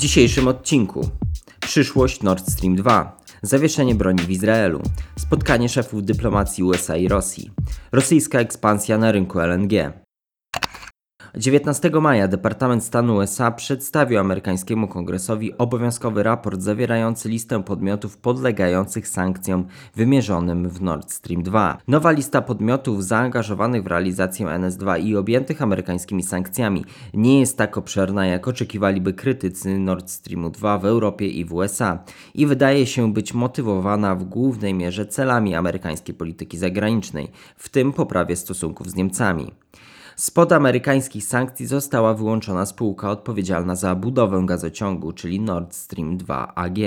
dzisiejszym odcinku. Przyszłość Nord Stream 2, zawieszenie broni w Izraelu, spotkanie szefów dyplomacji USA i Rosji, rosyjska ekspansja na rynku LNG, 19 maja Departament Stanu USA przedstawił amerykańskiemu kongresowi obowiązkowy raport zawierający listę podmiotów podlegających sankcjom wymierzonym w Nord Stream 2. Nowa lista podmiotów zaangażowanych w realizację NS2 i objętych amerykańskimi sankcjami nie jest tak obszerna, jak oczekiwaliby krytycy Nord Streamu 2 w Europie i w USA i wydaje się być motywowana w głównej mierze celami amerykańskiej polityki zagranicznej, w tym poprawie stosunków z Niemcami. Spod amerykańskich sankcji została wyłączona spółka odpowiedzialna za budowę gazociągu, czyli Nord Stream 2 AG.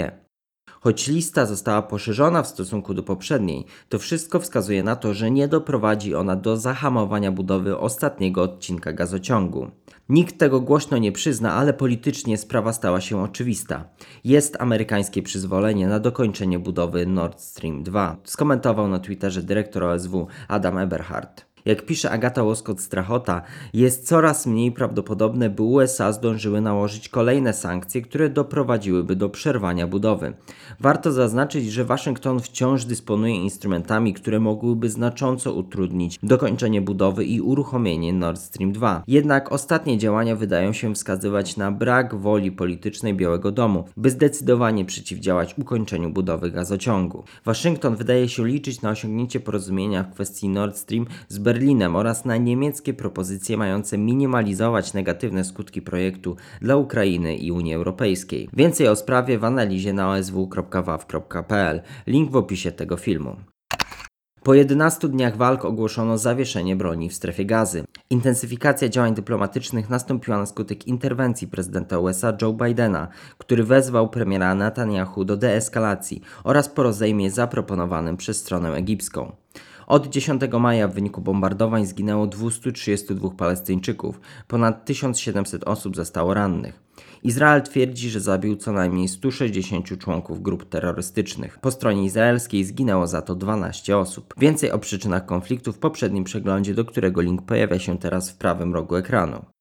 Choć lista została poszerzona w stosunku do poprzedniej, to wszystko wskazuje na to, że nie doprowadzi ona do zahamowania budowy ostatniego odcinka gazociągu. Nikt tego głośno nie przyzna, ale politycznie sprawa stała się oczywista. Jest amerykańskie przyzwolenie na dokończenie budowy Nord Stream 2, skomentował na Twitterze dyrektor OSW Adam Eberhardt. Jak pisze Agata Łoskot-Strachota, jest coraz mniej prawdopodobne, by USA zdążyły nałożyć kolejne sankcje, które doprowadziłyby do przerwania budowy. Warto zaznaczyć, że Waszyngton wciąż dysponuje instrumentami, które mogłyby znacząco utrudnić dokończenie budowy i uruchomienie Nord Stream 2. Jednak ostatnie działania wydają się wskazywać na brak woli politycznej Białego Domu, by zdecydowanie przeciwdziałać ukończeniu budowy gazociągu. Waszyngton wydaje się liczyć na osiągnięcie porozumienia w kwestii Nord Stream z Berlinem oraz na niemieckie propozycje mające minimalizować negatywne skutki projektu dla Ukrainy i Unii Europejskiej. Więcej o sprawie w analizie na osw.waw.pl. Link w opisie tego filmu. Po 11 dniach walk ogłoszono zawieszenie broni w strefie gazy. Intensyfikacja działań dyplomatycznych nastąpiła na skutek interwencji prezydenta USA Joe Bidena, który wezwał premiera Netanyahu do deeskalacji oraz po rozejmie zaproponowanym przez stronę egipską. Od 10 maja w wyniku bombardowań zginęło 232 Palestyńczyków, ponad 1700 osób zostało rannych. Izrael twierdzi, że zabił co najmniej 160 członków grup terrorystycznych. Po stronie izraelskiej zginęło za to 12 osób. Więcej o przyczynach konfliktu w poprzednim przeglądzie, do którego link pojawia się teraz w prawym rogu ekranu.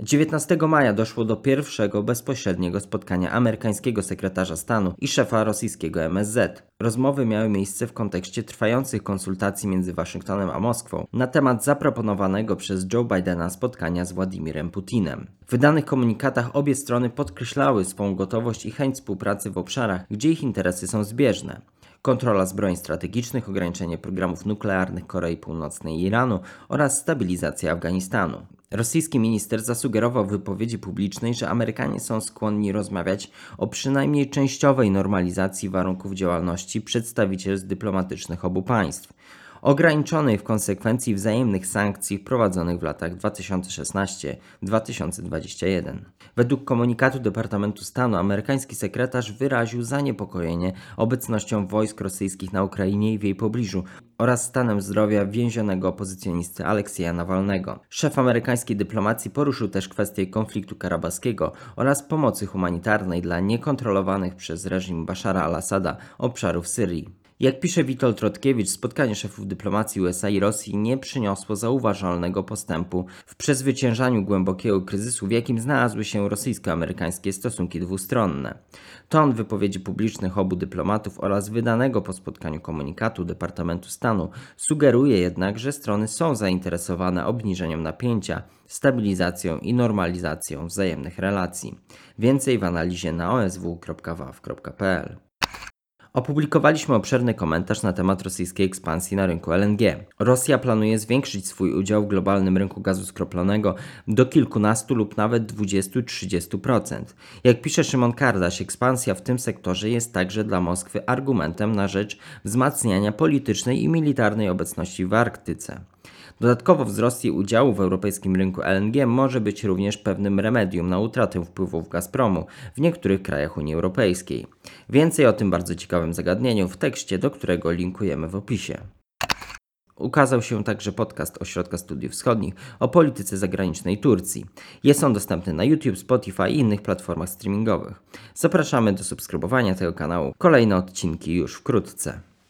19 maja doszło do pierwszego bezpośredniego spotkania amerykańskiego sekretarza stanu i szefa rosyjskiego MSZ. Rozmowy miały miejsce w kontekście trwających konsultacji między Waszyngtonem a Moskwą na temat zaproponowanego przez Joe Bidena spotkania z Władimirem Putinem. W wydanych komunikatach obie strony podkreślały swą gotowość i chęć współpracy w obszarach, gdzie ich interesy są zbieżne kontrola zbrojeń strategicznych, ograniczenie programów nuklearnych Korei Północnej i Iranu oraz stabilizacja Afganistanu. Rosyjski minister zasugerował w wypowiedzi publicznej, że Amerykanie są skłonni rozmawiać o przynajmniej częściowej normalizacji warunków działalności przedstawicielstw dyplomatycznych obu państw ograniczonej w konsekwencji wzajemnych sankcji wprowadzonych w latach 2016-2021. Według komunikatu Departamentu Stanu amerykański sekretarz wyraził zaniepokojenie obecnością wojsk rosyjskich na Ukrainie i w jej pobliżu oraz stanem zdrowia więzionego opozycjonisty Aleksieja Nawalnego. Szef amerykańskiej dyplomacji poruszył też kwestię konfliktu karabaskiego oraz pomocy humanitarnej dla niekontrolowanych przez reżim Bashara al-Assada obszarów Syrii. Jak pisze Witold Trotkiewicz, spotkanie szefów dyplomacji USA i Rosji nie przyniosło zauważalnego postępu w przezwyciężaniu głębokiego kryzysu, w jakim znalazły się rosyjsko-amerykańskie stosunki dwustronne. Ton wypowiedzi publicznych obu dyplomatów oraz wydanego po spotkaniu komunikatu Departamentu Stanu sugeruje jednak, że strony są zainteresowane obniżeniem napięcia, stabilizacją i normalizacją wzajemnych relacji. Więcej w analizie na osw.waw.pl. Opublikowaliśmy obszerny komentarz na temat rosyjskiej ekspansji na rynku LNG. Rosja planuje zwiększyć swój udział w globalnym rynku gazu skroplonego do kilkunastu lub nawet 20-30%. Jak pisze Szymon Kardaś, ekspansja w tym sektorze jest także dla Moskwy argumentem na rzecz wzmacniania politycznej i militarnej obecności w Arktyce. Dodatkowo wzrost jej udziału w europejskim rynku LNG może być również pewnym remedium na utratę wpływów Gazpromu w niektórych krajach Unii Europejskiej. Więcej o tym bardzo ciekawym zagadnieniu w tekście, do którego linkujemy w opisie. Ukazał się także podcast Ośrodka Studiów Wschodnich o polityce zagranicznej Turcji. Jest on dostępny na YouTube, Spotify i innych platformach streamingowych. Zapraszamy do subskrybowania tego kanału. Kolejne odcinki już wkrótce.